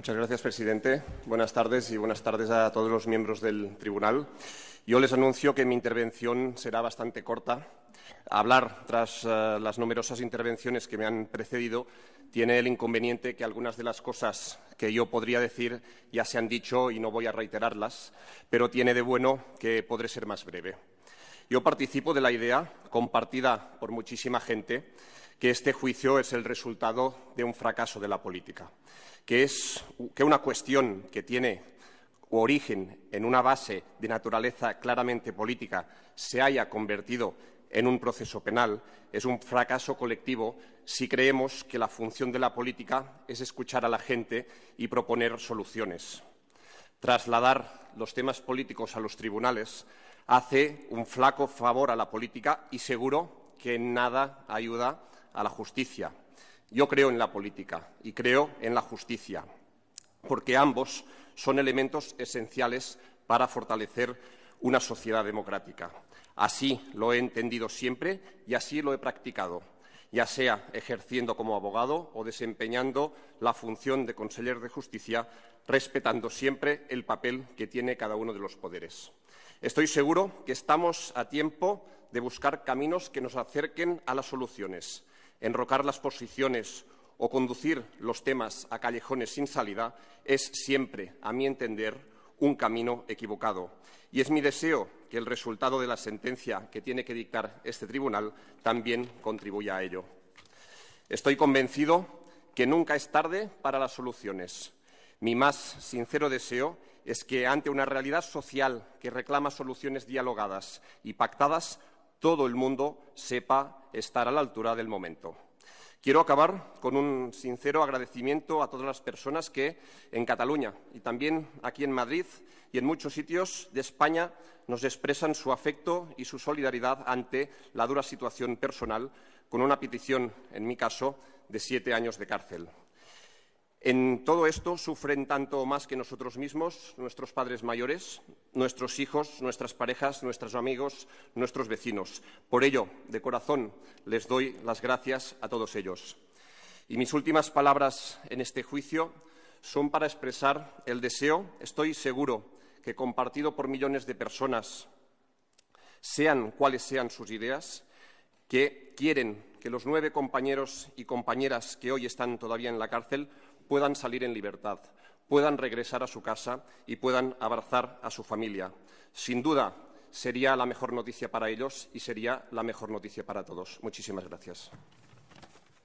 Muchas gracias, presidente. Buenas tardes y buenas tardes a todos los miembros del tribunal. Yo les anuncio que mi intervención será bastante corta. Hablar tras eh, las numerosas intervenciones que me han precedido tiene el inconveniente que algunas de las cosas que yo podría decir ya se han dicho y no voy a reiterarlas, pero tiene de bueno que podré ser más breve. Yo participo de la idea, compartida por muchísima gente, que este juicio es el resultado de un fracaso de la política, que es que una cuestión que tiene origen en una base de naturaleza claramente política se haya convertido en un proceso penal es un fracaso colectivo si creemos que la función de la política es escuchar a la gente y proponer soluciones. Trasladar los temas políticos a los tribunales hace un flaco favor a la política y seguro que en nada ayuda a la justicia. Yo creo en la política y creo en la justicia, porque ambos son elementos esenciales para fortalecer una sociedad democrática. Así lo he entendido siempre y así lo he practicado, ya sea ejerciendo como abogado o desempeñando la función de conseller de justicia, respetando siempre el papel que tiene cada uno de los poderes. Estoy seguro que estamos a tiempo de buscar caminos que nos acerquen a las soluciones, enrocar las posiciones o conducir los temas a callejones sin salida es siempre, a mi entender, un camino equivocado. Y es mi deseo que el resultado de la sentencia que tiene que dictar este tribunal también contribuya a ello. Estoy convencido que nunca es tarde para las soluciones. Mi más sincero deseo es que ante una realidad social que reclama soluciones dialogadas y pactadas, todo el mundo sepa estar a la altura del momento. Quiero acabar con un sincero agradecimiento a todas las personas que en Cataluña y también aquí en Madrid y en muchos sitios de España nos expresan su afecto y su solidaridad ante la dura situación personal con una petición, en mi caso, de siete años de cárcel. En todo esto sufren tanto más que nosotros mismos, nuestros padres mayores, nuestros hijos, nuestras parejas, nuestros amigos, nuestros vecinos. Por ello, de corazón, les doy las gracias a todos ellos. Y mis últimas palabras en este juicio son para expresar el deseo, estoy seguro, que compartido por millones de personas, sean cuales sean sus ideas, que quieren que los nueve compañeros y compañeras que hoy están todavía en la cárcel puedan salir en libertad, puedan regresar a su casa y puedan abrazar a su familia. Sin duda, sería la mejor noticia para ellos y sería la mejor noticia para todos. Muchísimas gracias.